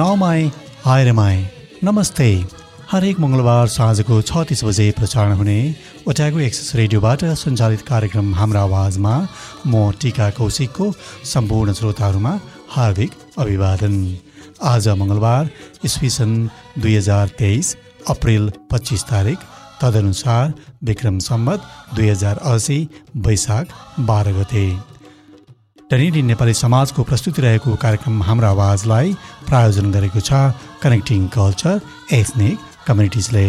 नौमाई आइरमाई। नमस्ते। हरेक मङ्गलबार साँझको छ तिस बजे प्रसारण हुने ओट्यागो एक्सेस रेडियोबाट सञ्चालित कार्यक्रम हाम्रो आवाजमा म टिका कौशिकको सम्पूर्ण श्रोताहरूमा हार्दिक अभिवादन। आज मङ्गलबार इस्वी सन् दुई हजार तेइस अप्रेल पच्चिस तारिक तदनुसार विक्रम सम्बत दुई हजार असी वैशाख बाह्र गते। डनेडी नेपाली समाजको प्रस्तुति रहेको कार्यक्रम हाम्रो आवाजलाई प्रायोजन गरेको छ कनेक्टिङ कल्चर एथनिक कम्युनिटिजले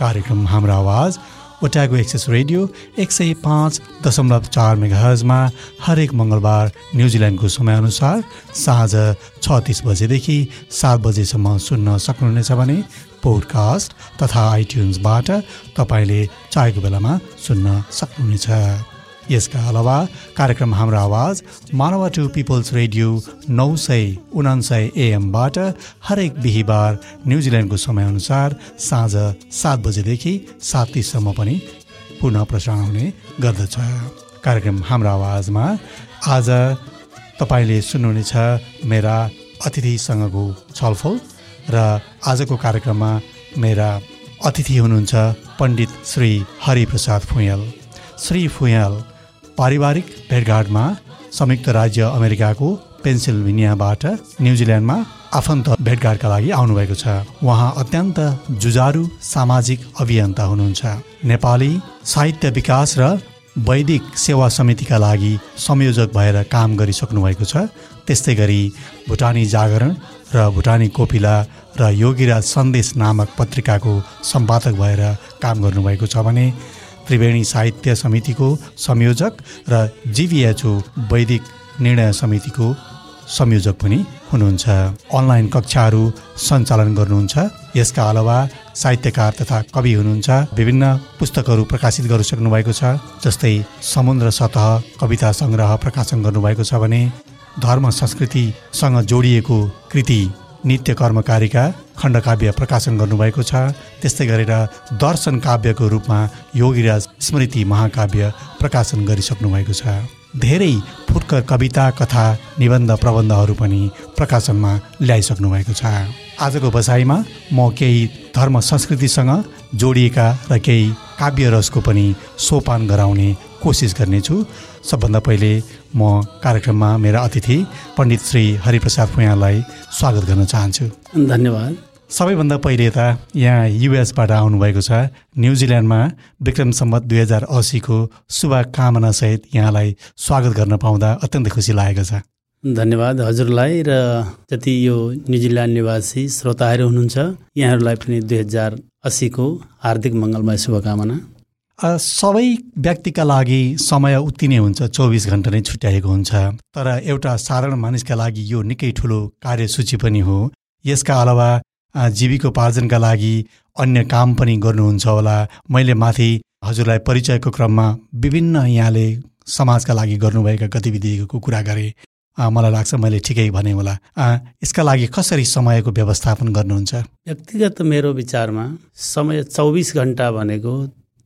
कार्यक्रम हाम्रो आवाज ओट्यागो एक्सेस रेडियो एक सय पाँच दशमलव चार मेगाहजमा हरेक मङ्गलबार न्युजिल्यान्डको समयअनुसार साँझ छ तिस बजेदेखि सात बजेसम्म सुन्न सक्नुहुनेछ भने पोडकास्ट तथा आइट्युन्सबाट तपाईँले चाहेको बेलामा सुन्न सक्नुहुनेछ। यसका अलावा कार्यक्रम हाम्रो आवाज मानवा टु पिपल्स रेडियो नौ सय उनासय एएमबाट हरेक बिहिबार न्युजिल्यान्डको समयअनुसार साँझ सात बजेदेखि सात तिससम्म पनि पुनः प्रसारण हुने गर्दछ। कार्यक्रम हाम्रो आवाजमा आज तपाईँले सुन्नुहुनेछ मेरा अतिथिसँगको छलफल र आजको कार्यक्रममा मेरा अतिथि हुनुहुन्छ पण्डित श्री हरिप्रसाद फुयाल। श्री फुयाल पारिवारिक भेटघाटमा संयुक्त राज्य अमेरिकाको पेन्सिल्भेनियाबाट न्युजिल्यान्डमा आफन्त भेटघाटका लागि आउनुभएको छ। उहाँ अत्यन्त जुजारु सामाजिक अभियन्ता हुनुहुन्छ। नेपाली साहित्य विकास र वैदिक सेवा समितिका लागि संयोजक भएर काम गरिसक्नु भएको छ। त्यस्तै गरी भुटानी जागरण र भुटानी कोपिला र योगीराज सन्देश नामक पत्रिकाको सम्पादक भएर काम गर्नुभएको छ भने त्रिवेणी साहित्य समितिको संयोजक र जिभिएचओ वैदिक निर्णय समितिको संयोजक पनि हुनुहुन्छ। अनलाइन कक्षाहरू सञ्चालन गर्नुहुन्छ। यसका अलावा साहित्यकार तथा कवि हुनुहुन्छ। विभिन्न पुस्तकहरू प्रकाशित गरिसक्नु भएको छ जस्तै समुद्र सतह कविता सङ्ग्रह प्रकाशन गर्नुभएको छ भने धर्म संस्कृतिसँग जोडिएको कृति नित्य कर्मकारीका खण्डकाव्य प्रकाशन गर्नुभएको छ। त्यस्तै गरेर दर्शन काव्यको रूपमा योगीराज स्मृति महाकाव्य प्रकाशन गरिसक्नु भएको छ। धेरै फुटकर कविता कथा निबन्ध प्रबन्धहरू पनि प्रकाशनमा ल्याइसक्नु भएको छ। आजको बसाइमा म केही धर्म संस्कृतिसँग जोडिएका र केही काव्य रसको पनि सोपान गराउने कोसिस गर्नेछु। सबभन्दा पहिले म कार्यक्रममा मेरा अतिथि पण्डित श्री हरिप्रसाद फुयालाई स्वागत गर्न चाहन्छु। धन्यवाद। सबैभन्दा पहिले त यहाँ युएसबाट आउनुभएको छ न्युजिल्यान्डमा विक्रम सम्बत दुई हजार असीको शुभकामनासहित यहाँलाई स्वागत गर्न पाउँदा अत्यन्तै खुसी लागेको छ। धन्यवाद हजुरलाई र जति यो न्युजिल्यान्ड निवासी श्रोताहरू हुनुहुन्छ यहाँहरूलाई पनि दुई हजार असीको हार्दिक मङ्गलमय शुभकामना। सबै व्यक्तिका लागि समय उति नै हुन्छ चौबिस घन्टा नै छुट्याएको हुन्छ। तर एउटा साधारण मानिसका लागि यो निकै ठुलो कार्यसूची पनि हो। यसका अलावा जीविकोपार्जनका लागि अन्य काम पनि गर्नुहुन्छ होला। मैले माथि हजुरलाई परिचयको क्रममा विभिन्न यहाँले समाजका लागि गर्नुभएका गतिविधिको कुरा गरेँ। मलाई लाग्छ मैले ठिकै भने होला। यसका लागि कसरी समयको व्यवस्थापन गर्नुहुन्छ? व्यक्तिगत मेरो विचारमा समय चौबिस घन्टा भनेको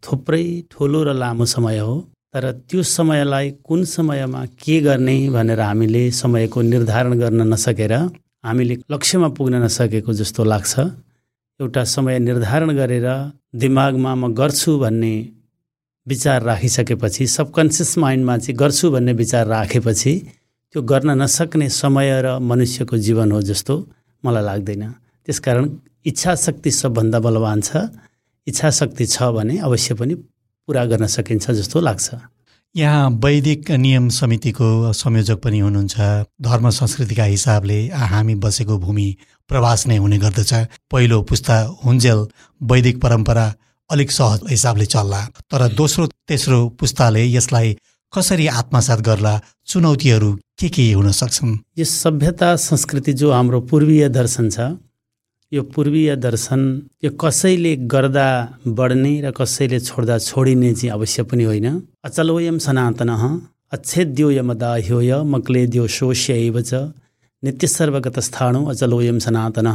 थुप्रै ठुलो र लामो समय हो तर त्यो समयलाई कुन समयमा के गर्ने भनेर हामीले समयको निर्धारण गर्न नसकेर हामीले लक्ष्यमा पुग्न नसकेको जस्तो लाग्छ। एउटा समय निर्धारण गरेर दिमागमा म गर्छु भन्ने विचार राखिसकेपछि सबकन्सियस माइन्डमा चाहिँ गर्छु भन्ने विचार राखेपछि त्यो गर्न नसक्ने समय र मनुष्यको जीवन हो जस्तो मलाई लाग्दैन। त्यसकारण इच्छा शक्ति सबभन्दा बलवान छ। इच्छा शक्ति छ भने अवश्य पनि पुरा गर्न सकिन्छ जस्तो लाग्छ। यहाँ वैदिक नियम समितिको संयोजक पनि हुनुहुन्छ। धर्म संस्कृतिका हिसाबले हामी बसेको भूमि प्रवास नै हुने गर्दछ। पहिलो पुस्ता हुन्जेल वैदिक परम्परा अलिक सहज हिसाबले चल्ला। तर दोस्रो तेस्रो पुस्ताले यसलाई कसरी आत्मसात गर्ला? चुनौतीहरू के के हुन सक्छन्? यो सभ्यता संस्कृति जो हाम्रो पूर्वीय दर्शन छ यो पूर्वीय दर्शन यो कसैले गर्दा बढ्ने र कसैले छोड्दा छोडिने चाहिँ अवश्य पनि होइन। अचलोयम सनातन अच्छेद्यो यमदाह्योय मक्लेद्यो शोष्य एव च नित्य सर्वगत स्थाणु अचलोयम सनातन।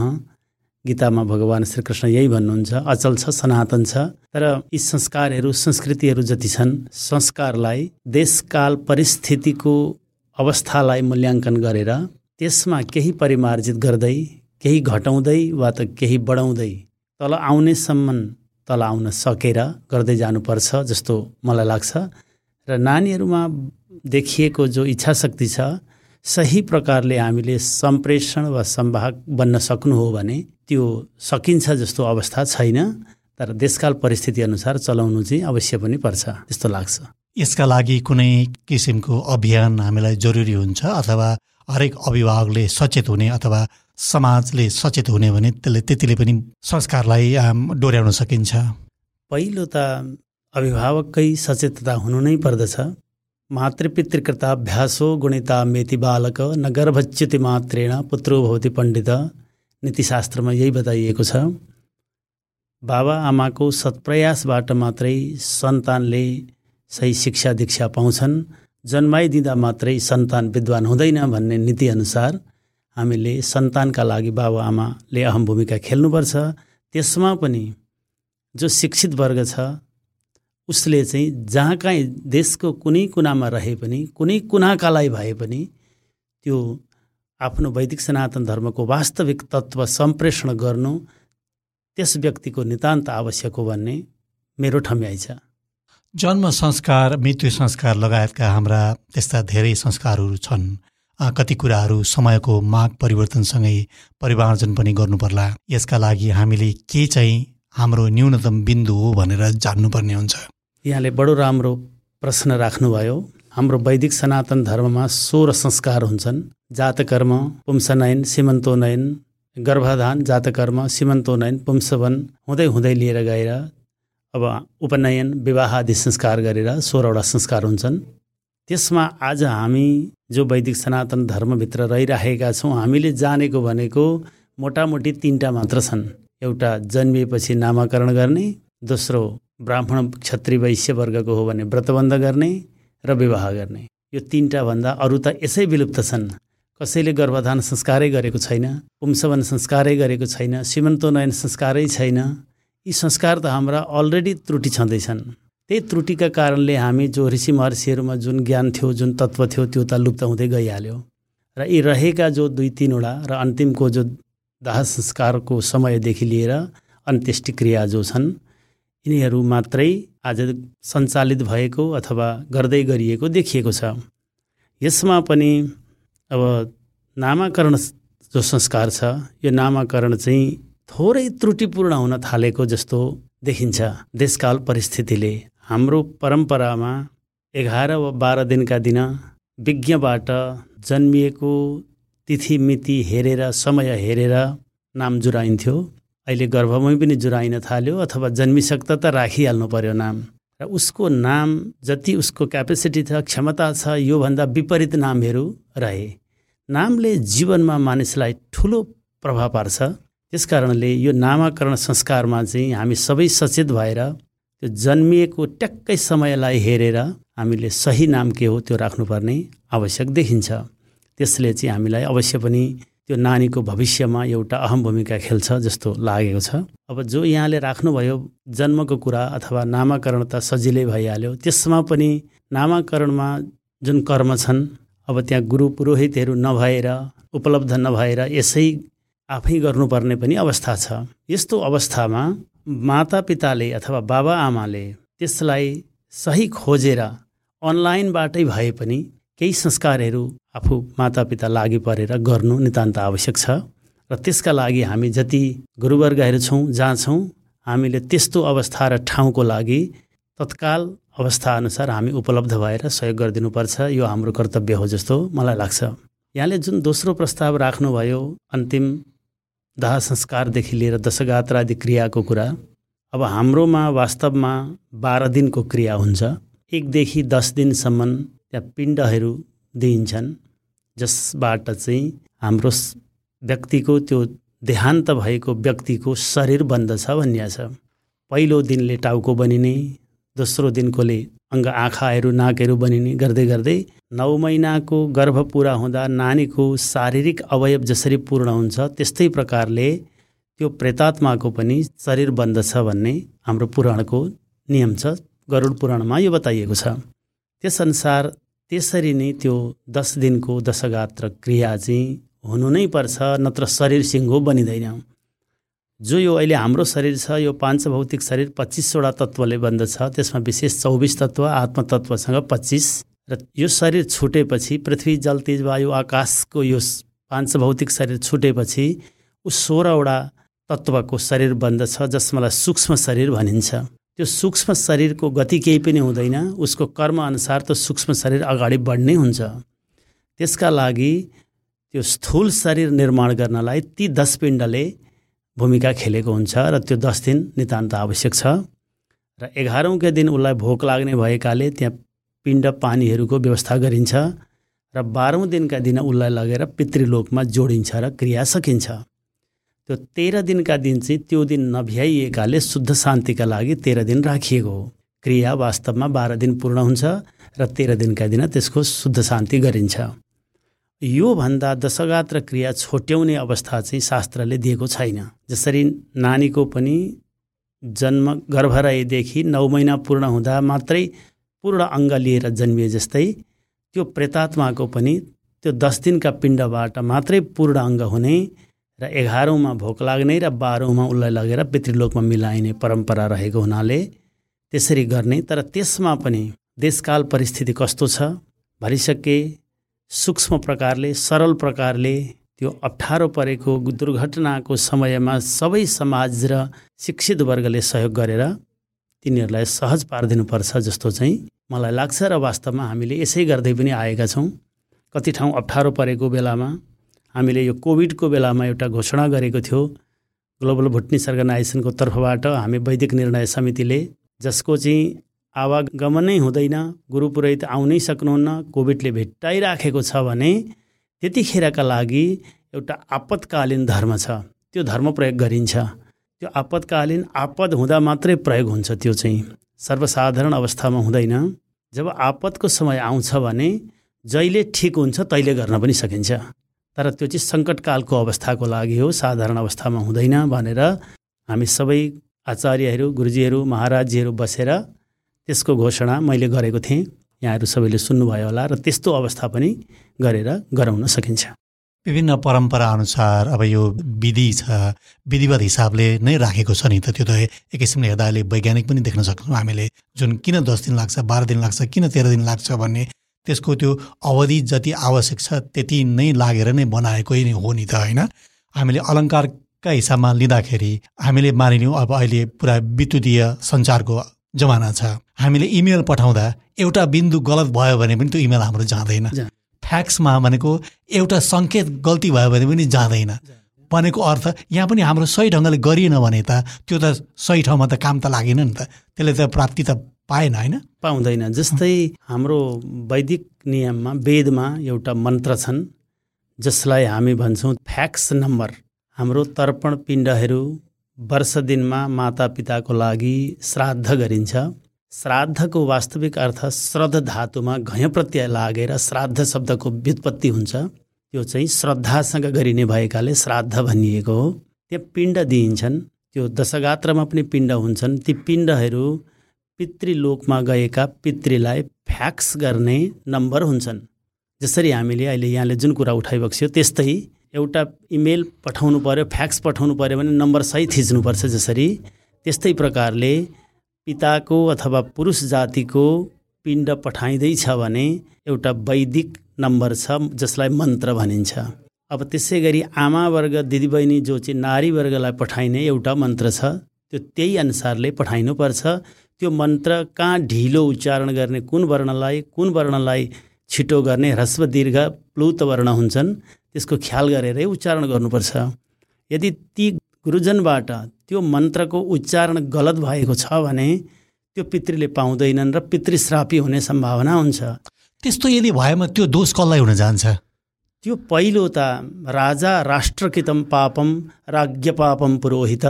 गीतामा भगवान् श्रीकृष्ण यही भन्नुहुन्छ अचल छ सनातन छ। तर यी संस्कारहरू संस्कृतिहरू जति छन् संस्कारलाई देशकाल परिस्थितिको अवस्थालाई मूल्याङ्कन गरेर त्यसमा केही परिमार्जित गर्दै केही घटाउँदै वा त केही बढाउँदै तल आउनेसम्म तल आउन सकेर गर्दै जानुपर्छ जस्तो मलाई लाग्छ। र नानीहरूमा देखिएको जो इच्छा शक्ति छ सही प्रकारले हामीले सम्प्रेषण वा सम्वाहक बन्न सक्नु हो भने त्यो सकिन्छ जस्तो अवस्था छैन तर देशकाल परिस्थिति अनुसार चलाउनु चाहिँ अवश्य पनि पर्छ त्यस्तो लाग्छ। यसका लागि कुनै किसिमको अभियान हामीलाई जरुरी हुन्छ अथवा हरेक अभिभावकले सचेत हुने अथवा समाजले सचेत हुने भने त्यसले त्यतिले पनि संस्कारलाई डोर्याउन सकिन्छ। पहिलो त अभिभावककै सचेतता हुनु नै पर्दछ। मातृपितृकृताभ्यासो गुणिता मेति बालक न गर्भच्युति मात्रेण पुत्रो भवति पण्डित। नीतिशास्त्रमा यही बताइएको छ। बाबा आमाको सत्प्रयासबाट मात्रै सन्तानले सही शिक्षा दीक्षा पाउँछन्। जन्माइदिँदा मात्रै सन्तान विद्वान हुँदैन भन्ने नीतिअनुसार हामीले सन्तानका लागि बाबा आमाले अहम भूमिका खेल्नुपर्छ। त्यसमा पनि जो शिक्षित वर्ग छ उसले चाहिँ जहाँ कहीँ देशको कुनै कुनामा रहे पनि कुनै कुनाकालाई भए पनि त्यो आफ्नो वैदिक सनातन धर्मको वास्तविक तत्त्व सम्प्रेषण गर्नु त्यस व्यक्तिको नितान्त आवश्यक हो भन्ने मेरो ठम्याइ छ। जन्म संस्कार मृत्यु संस्कार लगायतका हाम्रा त्यस्ता धेरै संस्कारहरू छन्। कति कुराहरू समयको माग परिवर्तनसँगै परिमार्जन पनि गर्नुपर्ला। यसका लागि हामीले के चाहिँ हाम्रो न्यूनतम बिन्दु हो भनेर जान्नुपर्ने हुन्छ। यहाँले बडो राम्रो प्रश्न राख्नुभयो। हाम्रो वैदिक सनातन धर्ममा सोह्र संस्कार हुन्छन्। जातकर्म पुंसनयन सीमन्तोनयन गर्भाधान जातकर्म सीमन्तोनयन पुंसवन हुँदै हुँदै लिएर गएर अब उपनयन विवाह आदि संस्कार गरेर सोह्रवटा संस्कार हुन्छन्। त्यसमा आज हामी जो वैदिक सनातन धर्मभित्र रहिराखेका छौँ हामीले जानेको भनेको मोटामोटी तिनवटा मात्र छन्। एउटा जन्मिएपछि नामाकरण गर्ने दोस्रो ब्राह्मण क्षत्रिय वैश्य वर्गको हो भने व्रतबन्ध गर्ने र विवाह गर्ने। यो तिनवटा भन्दा अरू त यसै विलुप्त छन्। कसैले गर्भधान संस्कारै गरेको छैन पुंसवन संस्कारै गरेको छैन सीमन्तोनयन संस्कारै छैन। यी संस्कार त हाम्रा अलरेडी त्रुटि छँदैछन्। त्यही त्रुटिका कारणले हामी जो ऋषि महर्षिहरूमा जुन ज्ञान थियो जुन तत्त्व थियो त्यो त लुप्त हुँदै गइहाल्यो। र यी रहेका जो दुई तिनवटा र अन्तिमको जो दाह संस्कारको समयदेखि लिएर अन्त्येष्टि क्रिया जो छन् यिनीहरू मात्रै आज सञ्चालित भएको अथवा गर्दै गरिएको देखिएको छ। यसमा पनि अब नामाकरण जो संस्कार छ यो नामाकरण चाहिँ थोरै त्रुटिपूर्ण हुन थालेको जस्तो देखिन्छ देशकाल परिस्थितिले। हाम्रो परम्परामा एघार वा बाह्र दिनका दिन विज्ञबाट जन्मिएको तिथि मिति हेरेर समय हेरेर नाम जुराइन्थ्यो। अहिले गर्भमै पनि जुराइन थाल्यो अथवा जन्मिसक्दा त राखिहाल्नु पर्यो नाम। र उसको नाम जति उसको क्यापेसिटी छ क्षमता छ योभन्दा विपरीत नामहरू रहे। नामले जीवनमा मानिसलाई ठुलो प्रभाव पार्छ। त्यस कारणले यो नामाकरण संस्कारमा चाहिँ हामी सबै सचेत भएर त्यो जन्मिएको ट्याक्कै समयलाई हेरेर हामीले सही नाम के हो त्यो राख्नुपर्ने आवश्यक देखिन्छ। त्यसले चाहिँ हामीलाई अवश्य पनि त्यो नानीको भविष्यमा एउटा अहम भूमिका खेल्छ जस्तो लागेको छ। अब जो यहाँले राख्नुभयो जन्मको कुरा अथवा नामाकरण त सजिलै भइहाल्यो त्यसमा पनि नामाकरणमा जुन कर्म छन् अब त्यहाँ गुरु पुरोहितहरू नभएर उपलब्ध नभएर यसै आफै गर्नुपर्ने पनि अवस्था छ। यस्तो अवस्थामा मातापिताले अथवा बाबा आमाले त्यसलाई सही खोजेर अनलाइनबाटै भए पनि केही संस्कारहरू आफू मातापिता लागि परेर गर्नु नितान्त आवश्यक छ। र त्यसका लागि हामी जति गुरुवर्गहरू छौँ जहाँ छौँ हामीले त्यस्तो अवस्था र ठाउँको लागि तत्काल अवस्थाअनुसार हामी उपलब्ध भएर सहयोग गरिदिनुपर्छ। यो हाम्रो कर्तव्य हो जस्तो मलाई लाग्छ। यहाँले जुन दोस्रो प्रस्ताव राख्नुभयो अन्तिम दाह संस्कारदेखि लिएर दशगात्र आदि क्रियाको कुरा अब हाम्रोमा वास्तवमा बाह्र दिनको क्रिया हुन्छ। एकदेखि दस दिनसम्म त्यहाँ पिण्डहरू दिइन्छन् जसबाट चाहिँ हाम्रो व्यक्तिको त्यो देहान्त भएको व्यक्तिको शरीर बन्दछ भनिया छ। पहिलो दिनले टाउको बनिने दोस्रो दिनकोले अङ्ग आँखाहरू नाकहरू बनिने गर्दै गर्दै नौ महिनाको गर्भ पुरा हुँदा नानीको शारीरिक अवयव जसरी पूर्ण हुन्छ त्यस्तै प्रकारले त्यो प्रेतात्माको पनि शरीर बन्दछ भन्ने हाम्रो पुराणको नियम छ गरुड पुराणमा यो बताइएको छ। त्यसअनुसार त्यसरी नै त्यो दस दिनको दशगात्र क्रिया चाहिँ हुनु नै पर्छ नत्र शरीर सिङ्गो बनिँदैन। जो यो अहिले हाम्रो शरीर छ यो पाँच भौतिक शरीर पच्चिसवटा तत्त्वले बन्दछ त्यसमा विशेष चौबिस तत्त्व आत्मतत्त्वसँग पच्चिस। र यो शरीर छुटेपछि पृथ्वी जल तेज वायु आकाशको यो पाँच भौतिक शरीर छुटेपछि ऊ सोह्रवटा तत्त्वको शरीर बन्दछ जसमालाई सूक्ष्म शरीर भनिन्छ। त्यो सूक्ष्म शरीरको गति केही पनि हुँदैन। उसको कर्मअनुसार त्यो सूक्ष्म शरीर अगाडि बढ्नै हुन्छ। त्यसका लागि त्यो स्थूल शरीर निर्माण गर्नलाई ती दस पिण्डले भूमिका खेलेको हुन्छ र त्यो दस दिन नितान्त आवश्यक छ। र एघारौँका दिन उसलाई भोक लाग्ने भएकाले त्यहाँ पिण्ड पानीहरूको व्यवस्था गरिन्छ र बाह्रौँ दिनका दिन उसलाई लगेर पितृलोकमा जोडिन्छ र क्रिया सकिन्छ। त्यो तेह्र दिनका दिन चाहिँ त्यो दिन नभ्याइएकाले शुद्ध शान्तिका लागि तेह्र दिन राखिएको हो। क्रिया वास्तवमा बाह्र दिन पूर्ण हुन्छ र तेह्र दिनका दिन त्यसको शुद्ध शान्ति गरिन्छ। योभन्दा दशगात्र क्रिया छोट्याउने अवस्था चाहिँ शास्त्रले दिएको छैन। जसरी नानीको पनि जन्म गर्भरयदेखि नौ महिना पूर्ण हुँदा मात्रै पूर्ण अङ्ग लिएर जन्मिए जस्तै त्यो प्रेतात्माको पनि त्यो दस दिनका पिण्डबाट मात्रै पूर्ण अङ्ग हुने र एघारौँमा भोक लाग्ने र बाह्रौँमा उसलाई लगेर पितृलोकमा मिलाइने परम्परा रहेको हुनाले त्यसरी गर्ने। तर त्यसमा पनि देशकाल परिस्थिति कस्तो छ? भरिसके सूक्ष्म प्रकारले सरल प्रकारले त्यो अप्ठ्यारो परेको दुर्घटनाको समयमा सबै समाज र शिक्षित वर्गले सहयोग गरेर तिनीहरूलाई सहज पारिदिनुपर्छ जस्तो चाहिँ मलाई लाग्छ र वास्तवमा हामीले यसै गर्दै पनि आएका छौँ। कति ठाउँ अप्ठ्यारो परेको बेलामा हामीले यो कोभिडको बेलामा एउटा घोषणा गरेको थियो ग्लोबल भुटनिस अर्गनाइजेसनको तर्फबाट हामी वैदिक निर्णय समितिले जसको चाहिँ आवागमनै हुँदैन। गुरु पुरोहित आउनै सक्नुहुन्न। कोभिडले भेट्टाइराखेको छ भने त्यतिखेरका लागि एउटा आपतकालीन धर्म छ। त्यो धर्म प्रयोग गरिन्छ। त्यो आपतकालीन आपद हुँदा मात्रै प्रयोग हुन्छ त्यो चाहिँ। सर्वसाधारण अवस्थामा हुँदैन। जब आपतको समय आउँछ भने जहिले ठिक हुन्छ तैले गर्न पनि सकिन्छ। तर त्यो चाहिँ सङ्कटकालको अवस्थाको लागि हो। साधारण अवस्थामा हुँदैन भनेर हामी सबै आचार्यहरू गुरुजीहरू महाराजजीहरू बसेर त्यसको घोषणा मैले गरेको थिएँ। यहाँहरू सबैले सुन्नुभयो होला र त्यस्तो अवस्था पनि गरेर गराउन सकिन्छ। विभिन्न परम्परा अनुसार अब यो विधि छ विधिवत हिसाबले नै राखेको छ नि त। त्यो त एक किसिमले हेर्दा अहिले वैज्ञानिक पनि देख्न सक्छौँ हामीले। जुन किन दस दिन लाग्छ बाह्र दिन लाग्छ किन तेह्र दिन लाग्छ भन्ने त्यसको त्यो अवधि जति आवश्यक छ त्यति नै लागेर नै बनाएकै नै हो नि त होइन? हामीले अलङ्कारका हिसाबमा लिँदाखेरि हामीले मानिलियौँ अब अहिले पुरा विद्युतीय सञ्चारको जमाना छ। हामीले इमेल पठाउँदा एउटा बिन्दु गलत भयो भने पनि त्यो इमेल हाम्रो जाँदैन। फ्याक्समा भनेको एउटा सङ्केत गल्ती भयो भने पनि जाँदैन। भनेको अर्थ यहाँ पनि हाम्रो सही ढङ्गले गरिएन भने त त्यो त सही ठाउँमा त काम त लागेन नि त। त्यसले त प्राप्ति त पाएन होइन? पाउँदैन। जस्तै हाम्रो वैदिक नियममा वेदमा एउटा मन्त्र छन् जसलाई हामी भन्छौँ फ्याक्स नम्बर हाम्रो तर्पण पिण्डहरू वर्ष दिनमा मातापिताको लागि श्राद्ध गरिन्छ। श्राद्धको वास्तविक अर्थ श्रद्ध धातुमा घय प्रत्यय लागेर श्राद्ध शब्दको व्युत्पत्ति हुन्छ। त्यो चाहिँ श्रद्धासँग गरिने भएकाले श्राद्ध भनिएको हो। त्यहाँ पिण्ड दिइन्छन्। त्यो दशगात्रमा पनि पिण्ड हुन्छन्। ती पिण्डहरू पितृलोकमा गएका पितृलाई फ्याक्स गर्ने नम्बर हुन्छन्। जसरी हामीले अहिले यहाँले जुन कुरा उठाइबक्स्यो त्यस्तै एउटा इमेल पठाउनु पऱ्यो फ्याक्स पठाउनु पऱ्यो भने नम्बर सही थिच्नुपर्छ जसरी त्यस्तै प्रकारले पिताको अथवा पुरुष जातिको पिण्ड पठाइँदैछ भने एउटा वैदिक नम्बर छ जसलाई मन्त्र भनिन्छ। अब त्यसै गरी आमा वर्ग दिदीबहिनी जो चाहिँ नारी वर्गलाई पठाइने एउटा मन्त्र छ। त्यो त्यही अनुसारले पठाइनुपर्छ। त्यो मन्त्र कहाँ ढिलो उच्चारण गर्ने कुन वर्णलाई कुन वर्णलाई छिटो गर्ने ह्रस्व दीर्घ प्लुत वर्ण हुन्छन्। त्यसको ख्याल गरेरै उच्चारण गर्नुपर्छ। यदि ती गुरुजनबाट त्यो मन्त्रको उच्चारण गलत भएको छ भने त्यो पितृले पाउँदैनन् र पितृश्रापी हुने सम्भावना हुन्छ। त्यस्तो यदि भएमा त्यो दोष कसलाई हुन जान्छ? त्यो पहिलो त राजा राष्ट्रकृतम पापम राज्ञ पापम पुरोहित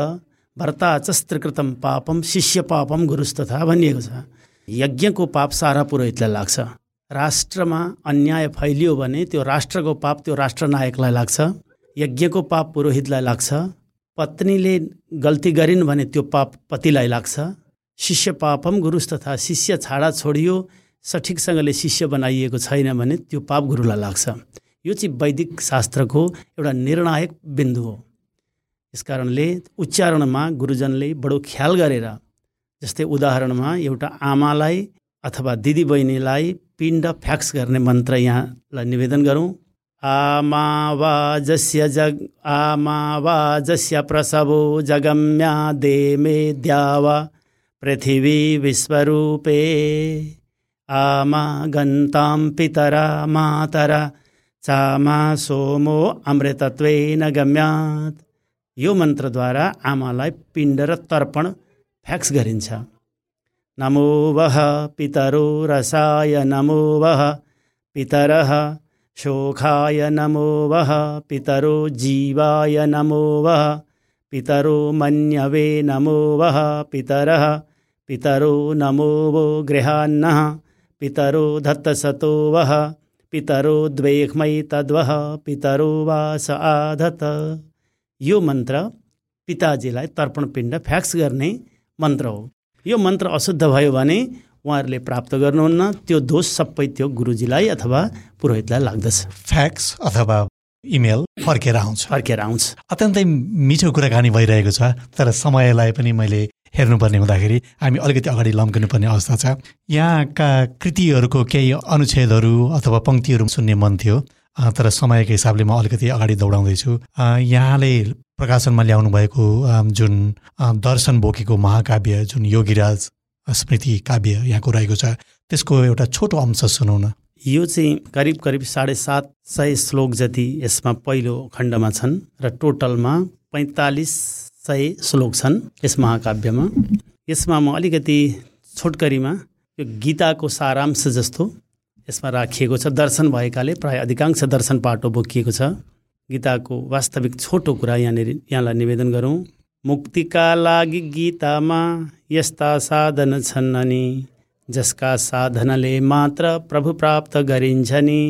भर्ता चस्त्रकृतम पापम शिष्य पापम गुरुस्तथा भनिएको छ। यज्ञको पाप सारा पुरोहितलाई लाग्छ। राष्ट्रमा अन्याय फैलियो भने त्यो राष्ट्रको पाप त्यो राष्ट्रनायकलाई लाग्छ यज्ञको पाप पुरोहितलाई लाग्छ पत्नीले गल्ती गरिन् भने त्यो पाप पतिलाई लाग्छ शिष्य पापम गुरुस तथा शिष्य छाडा छोडियो सठिकसँगले शिष्य बनाइएको छैन भने त्यो पाप गुरुलाई लाग्छ। यो चाहिँ वैदिक शास्त्रको एउटा निर्णायक बिन्दु हो। यस कारणले उच्चारणमा गुरुजनले बडो ख्याल गरेर जस्तै उदाहरणमा एउटा आमालाई अथवा दिदीबहिनीलाई पिण्ड फ्याक्स गर्ने मन्त्र यहाँलाई निवेदन गरौँ। आमावाजस्य जग आमावाजस्य प्रसवो जगम्या देमे द्यावा पृथिवी विश्वरूपे। आमा गन्तां पितरा मातरा चामा सोमो अमृतत्वेन गम्यात्। यो मन्त्रद्वारा आमालाई पिण्ड र तर्पण फ्याक्स गरिन्छ। नमो वह पितरो रसाय नमो वह पितरः शोखाय नमो वः पितरो जीवाय नमो वः पितरो मन्यवे नमो वः पितरः पितरो नमो वो गृहान्नः पितरो धत्तसतो वः पितरो द्वेक्मै तद्वः पितरो वास आधत। यो मन्त्र पिताजीलाई तर्पण पिण्ड फ्याक्स गर्ने मन्त्र हो यो मन्त्र अशुद्ध भयो भने उहाँहरूले प्राप्त गर्नुहुन्न। त्यो दोष सबै त्यो गुरुजीलाई अथवा पुरोहितलाई लाग्दछ। फ्याक्स अथवा इमेल फर्केर आउँछ। फर्केर आउँछ। अत्यन्तै मिठो कुराकानी भइरहेको छ तर समयलाई पनि मैले हेर्नुपर्ने हुँदाखेरि हामी अलिकति अगाडि लम्किनुपर्ने अवस्था छ। यहाँका कृतिहरूको केही अनुच्छेदहरू अथवा पङ्क्तिहरू सुन्ने मन थियो। तर समयको हिसाबले म अलिकति अगाडि दौडाउँदैछु। यहाँले प्रकाशनमा ल्याउनु भएको जुन दर्शन बोकेको महाकाव्य जुन योगीराज स्मृति काव्य यहाँको रहेको छ त्यसको एउटा छोटो अंश सुनौ यो चाहिँ करिब करिब साढे सात सय श्लोक जति यसमा पहिलो खण्डमा छन् र टोटलमा पैँतालिस सय श्लोक छन् यस महाकाव्यमा। यसमा म अलिकति छोटकरीमा यो गीताको सारांश जस्तो यसमा राखिएको छ दर्शन भएकाले प्राय अधिकांश दर्शन पाटो बोकिएको छ। गीताको वास्तविक छोटो कुरा यहाँनिर यहाँलाई निवेदन गरौँ। मुक्तिका लागि गीतामा यस्ता साधन छन् अनि जसका साधनले मात्र प्रभु प्राप्त गरिन्छ नि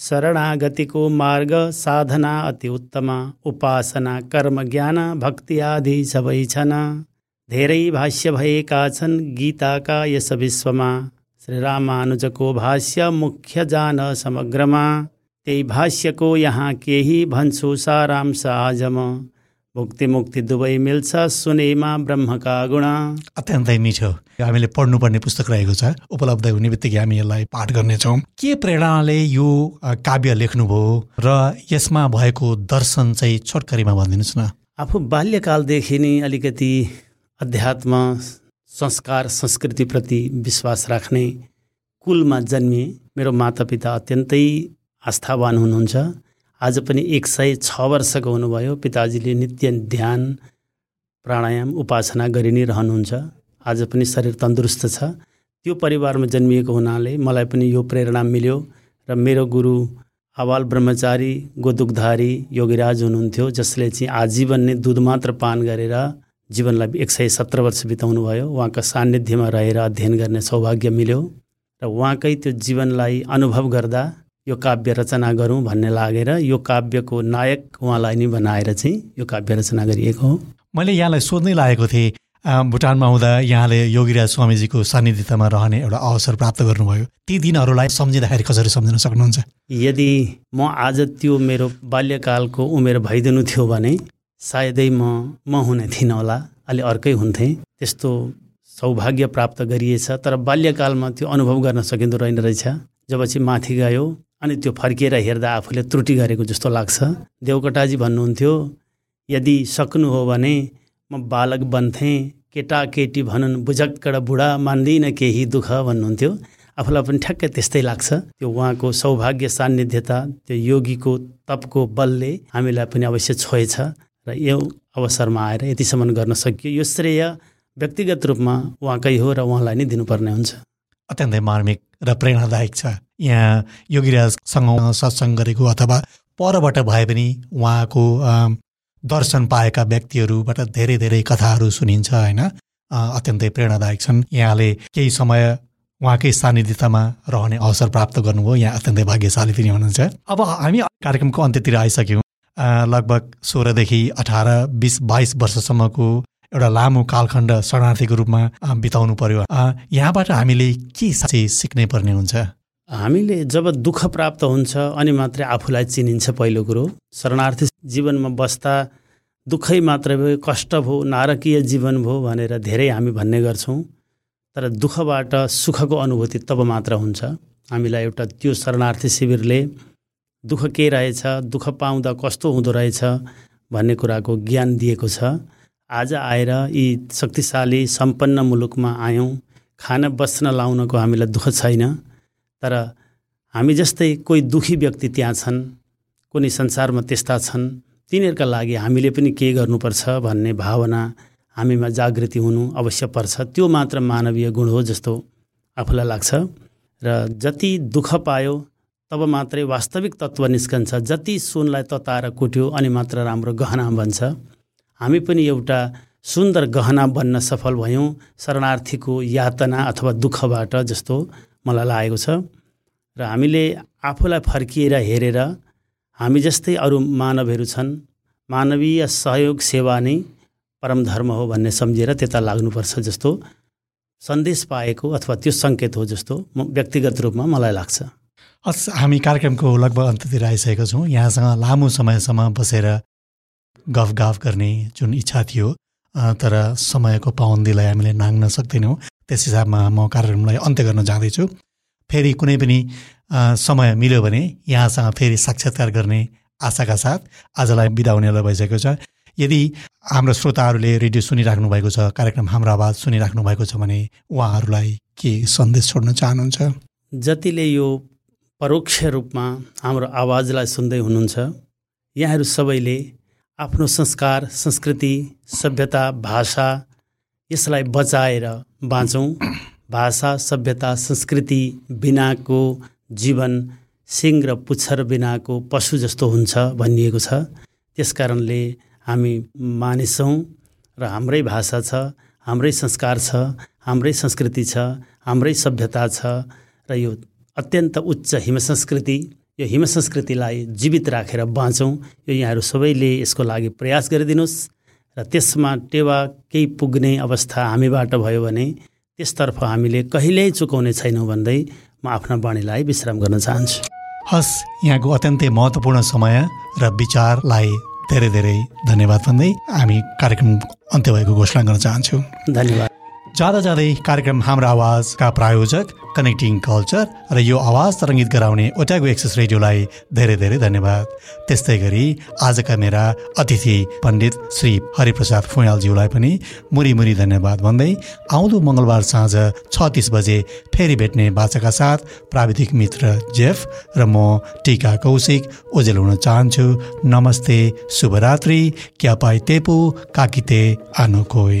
शरणागतिको मार्ग साधना अति उत्तम उपासना कर्म ज्ञान भक्ति आदि सबै छन्। धेरै भाष्य भएका छन् गीताका यस विश्वमा। श्रीरामानुजको भाष्य मुख्य जान समग्रमा। त्यही भाष्यको यहाँ केही भन्छु सारांश आजम। मुक्ति मुक्ति दुवै मिल्छ सुनेमा ब्रह्मका गुण। अत्यन्तै मिठो। हामीले पढ्नुपर्ने पुस्तक रहेको छ। उपलब्ध हुने बित्तिकै हामी यसलाई पाठ गर्नेछौँ। के प्रेरणाले यो काव्य लेख्नुभयो र यसमा भएको दर्शन चाहिँ छोटकरीमा भनिदिनुहोस् न। आफू बाल्यकालदेखि नै अलिकति अध्यात्म संस्कार संस्कृतिप्रति विश्वास राख्ने कुलमा जन्मिए मेरो मातापिता अत्यन्तै आस्थावान हुनुहुन्छ। आज पनि एक सय छ वर्षको हुनुभयो पिताजीले नित्य ध्यान प्राणायाम उपासना गरि नै रहनुहुन्छ। आज पनि शरीर तन्दुरुस्त छ। त्यो परिवारमा जन्मिएको हुनाले मलाई पनि यो प्रेरणा मिल्यो र मेरो गुरु आवाल ब्रह्मचारी गोदुकधारी योगीराज हुनुहुन्थ्यो जसले चाहिँ आजीवन नै दुध मात्र पान गरेर जीवनलाई एक सय सत्र वर्ष बिताउनु भयो। उहाँका सान्निध्यमा रहेर अध्ययन गर्ने सौभाग्य मिल्यो र उहाँकै त्यो जीवनलाई अनुभव गर्दा यो काव्य रचना गरौँ भन्ने लागेर यो काव्यको नायक उहाँलाई नै बनाएर चाहिँ यो काव्य रचना गरिएको हो। मैले यहाँलाई सोध्नै लागेको थिएँ भुटानमा हुँदा यहाँले योगीराज स्वामीजीको सान्निध्यतामा रहने एउटा अवसर प्राप्त गर्नुभयो। ती दिनहरूलाई सम्झिँदाखेरि कसरी सम्झिन सक्नुहुन्छ? यदि म आज त्यो मेरो बाल्यकालको उमेर भइदिनु थियो भने सायदै म म हुने थिइनँ होला। अलि अर्कै हुन्थेँ। त्यस्तो सौभाग्य प्राप्त गरिएछ तर बाल्यकालमा त्यो अनुभव गर्न सकिँदो रहेन रहेछ। जब चाहिँ माथि गयो अनि त्यो फर्किएर हेर्दा आफूले त्रुटि गरेको जस्तो लाग्छ। देवकोटाजी भन्नुहुन्थ्यो यदि सक्नु हो भने म बालक बन्थेँ केटाकेटी भनुन् बुझक्कड बुढा मान्दिनँ केही दुःख भन्नुहुन्थ्यो। आफूलाई पनि ठ्याक्कै त्यस्तै लाग्छ। त्यो उहाँको सौभाग्य सान्निध्यता त्यो योगीको तपको बलले हामीलाई पनि अवश्य छोएछ। र यो अवसरमा आएर यतिसम्म गर्न सकियो। यो श्रेय व्यक्तिगत रूपमा उहाँकै हो र उहाँलाई नै दिनुपर्ने हुन्छ। अत्यन्तै मार्मिक र प्रेरणादायक छ। यहाँ योगीराजसँग सत्सङ्ग गरेको अथवा परबाट भए पनि उहाँको दर्शन पाएका व्यक्तिहरूबाट धेरै धेरै कथाहरू सुनिन्छ होइन? अत्यन्तै प्रेरणादायक छन्। यहाँले केही समय उहाँकै सान्निध्यतामा रहने अवसर प्राप्त गर्नुभयो। यहाँ अत्यन्तै भाग्यशाली पनि हुनुहुन्छ। अब हामी कार्यक्रमको अन्त्यतिर आइसक्यौँ। लगभग सोह्रदेखि अठार बिस बाइस वर्षसम्मको एउटा लामो कालखण्ड शरणार्थीको रूपमा बिताउनु पर्यो। यहाँबाट हामीले के चाहिँ सिक्नै पर्ने हुन्छ? हामीले जब दुःख प्राप्त हुन्छ अनि मात्रै आफूलाई चिनिन्छ पहिलो कुरो शरणार्थी जीवनमा बस्दा दुःखै मात्र भयो कष्ट भयो नारकीय जीवन भयो भनेर धेरै हामी भन्ने गर्छौँ तर दुःखबाट सुखको अनुभूति तब मात्र हुन्छ। हामीलाई एउटा त्यो शरणार्थी शिविरले दुःख के रहेछ दुःख पाउँदा कस्तो हुँदो रहेछ भन्ने कुराको ज्ञान दिएको छ। आज आएर यी शक्तिशाली सम्पन्न मुलुकमा आयौँ। खान बस्न लाउनको हामीलाई दुःख छैन। तर हामी जस्तै कोही दुखी व्यक्ति त्यहाँ छन् कुनै संसारमा त्यस्ता छन् तिनीहरूका लागि हामीले पनि के गर्नुपर्छ भन्ने भावना हामीमा जागृति हुनु अवश्य पर्छ। त्यो मात्र मानवीय गुण हो जस्तो आफूलाई लाग्छ। र जति दुःख पायो तब मात्रै वास्तविक तत्त्व निस्कन्छ। जति सुनलाई तताएर कुट्यो अनि मात्र राम्रो गहना बन्छ। हामी पनि एउटा सुन्दर गहना बन्न सफल भयौँ शरणार्थीको यातना अथवा दुःखबाट जस्तो मलाई लागेको छ। र हामीले आफूलाई फर्किएर हेरेर हामी जस्तै अरू मानवहरू छन्। मानवीय सहयोग सेवा नै परम धर्म हो भन्ने सम्झेर त्यता लाग्नुपर्छ जस्तो सन्देश पाएको अथवा त्यो सङ्केत हो जस्तो म व्यक्तिगत रूपमा मलाई लाग्छ। हस् हामी कार्यक्रमको लगभग अन्त्यतिर आइसकेका छौँ। यहाँसँग लामो समयसम्म बसेर गफ गफ गर्ने जुन इच्छा थियो तर समयको पाबन्दीलाई हामीले नाङ्न सक्दैनौँ। त्यस हिसाबमा म कार्यक्रमलाई अन्त्य गर्न जाँदैछु। फेरि कुनै पनि समय मिल्यो भने यहाँसँग फेरि साक्षात्कार गर्ने आशाका साथ आजलाई बिदा हुनेलाई भइसकेको छ। यदि हाम्रो श्रोताहरूले रेडियो सुनिराख्नु भएको छ कार्यक्रम हाम्रो आवाज सुनिराख्नु भएको छ भने उहाँहरूलाई के सन्देश छोड्न चाहनुहुन्छ? जतिले यो परोक्ष रूपमा हाम्रो आवाजलाई सुन्दै हुनुहुन्छ। यहाँहरू सबैले आफ्नो संस्कार संस्कृति सभ्यता भाषा यसलाई बचाएर बाँचौँ। भाषा सभ्यता संस्कृति बिनाको जीवन सिङ र पुच्छर बिनाको पशु जस्तो हुन्छ भनिएको छ। त्यस कारणले हामी मानिस र हाम्रै भाषा छ हाम्रै संस्कार छ हाम्रै संस्कृति छ हाम्रै सभ्यता छ र यो अत्यन्त उच्च हिम संस्कृति यो हिम संस्कृतिलाई जीवित राखेर बाँचौँ यो यहाँहरू सबैले यसको लागि प्रयास गरिदिनुहोस्। र त्यसमा टेवा केही पुग्ने अवस्था हामीबाट भयो भने त्यसतर्फ हामीले कहिल्यै चुकाउने छैनौँ भन्दै म आफ्ना बाणीलाई विश्राम गर्न चाहन्छु। हस् यहाँको अत्यन्तै महत्त्वपूर्ण समय र विचारलाई धेरै धेरै धन्यवाद भन्दै हामी कार्यक्रम अन्त्य भएको घोषणा गर्न चाहन्छौँ। धन्यवाद। जाँदा जाँदै कार्यक्रम हाम्रो आवाजका प्रायोजक कनेक्टिङ कल्चर र यो आवाज तरङ्गित गराउने ओट्यागो एक्सेस रेडियोलाई धेरै धेरै धन्यवाद। त्यस्तै गरी आजका मेरा अतिथि पण्डित श्री हरिप्रसाद फुयालज्यूलाई पनि मुरी मुरी धन्यवाद भन्दै आउँदो मङ्गलबार साँझ छ तिस बजे फेरि भेट्ने बाचाका साथ प्राविधिक मित्र जेफ र म टिका कौशिक ओजेल हुन चाहन्छु। नमस्ते शुभरात्रि क्यापाई तेपु काकिते आनुकोई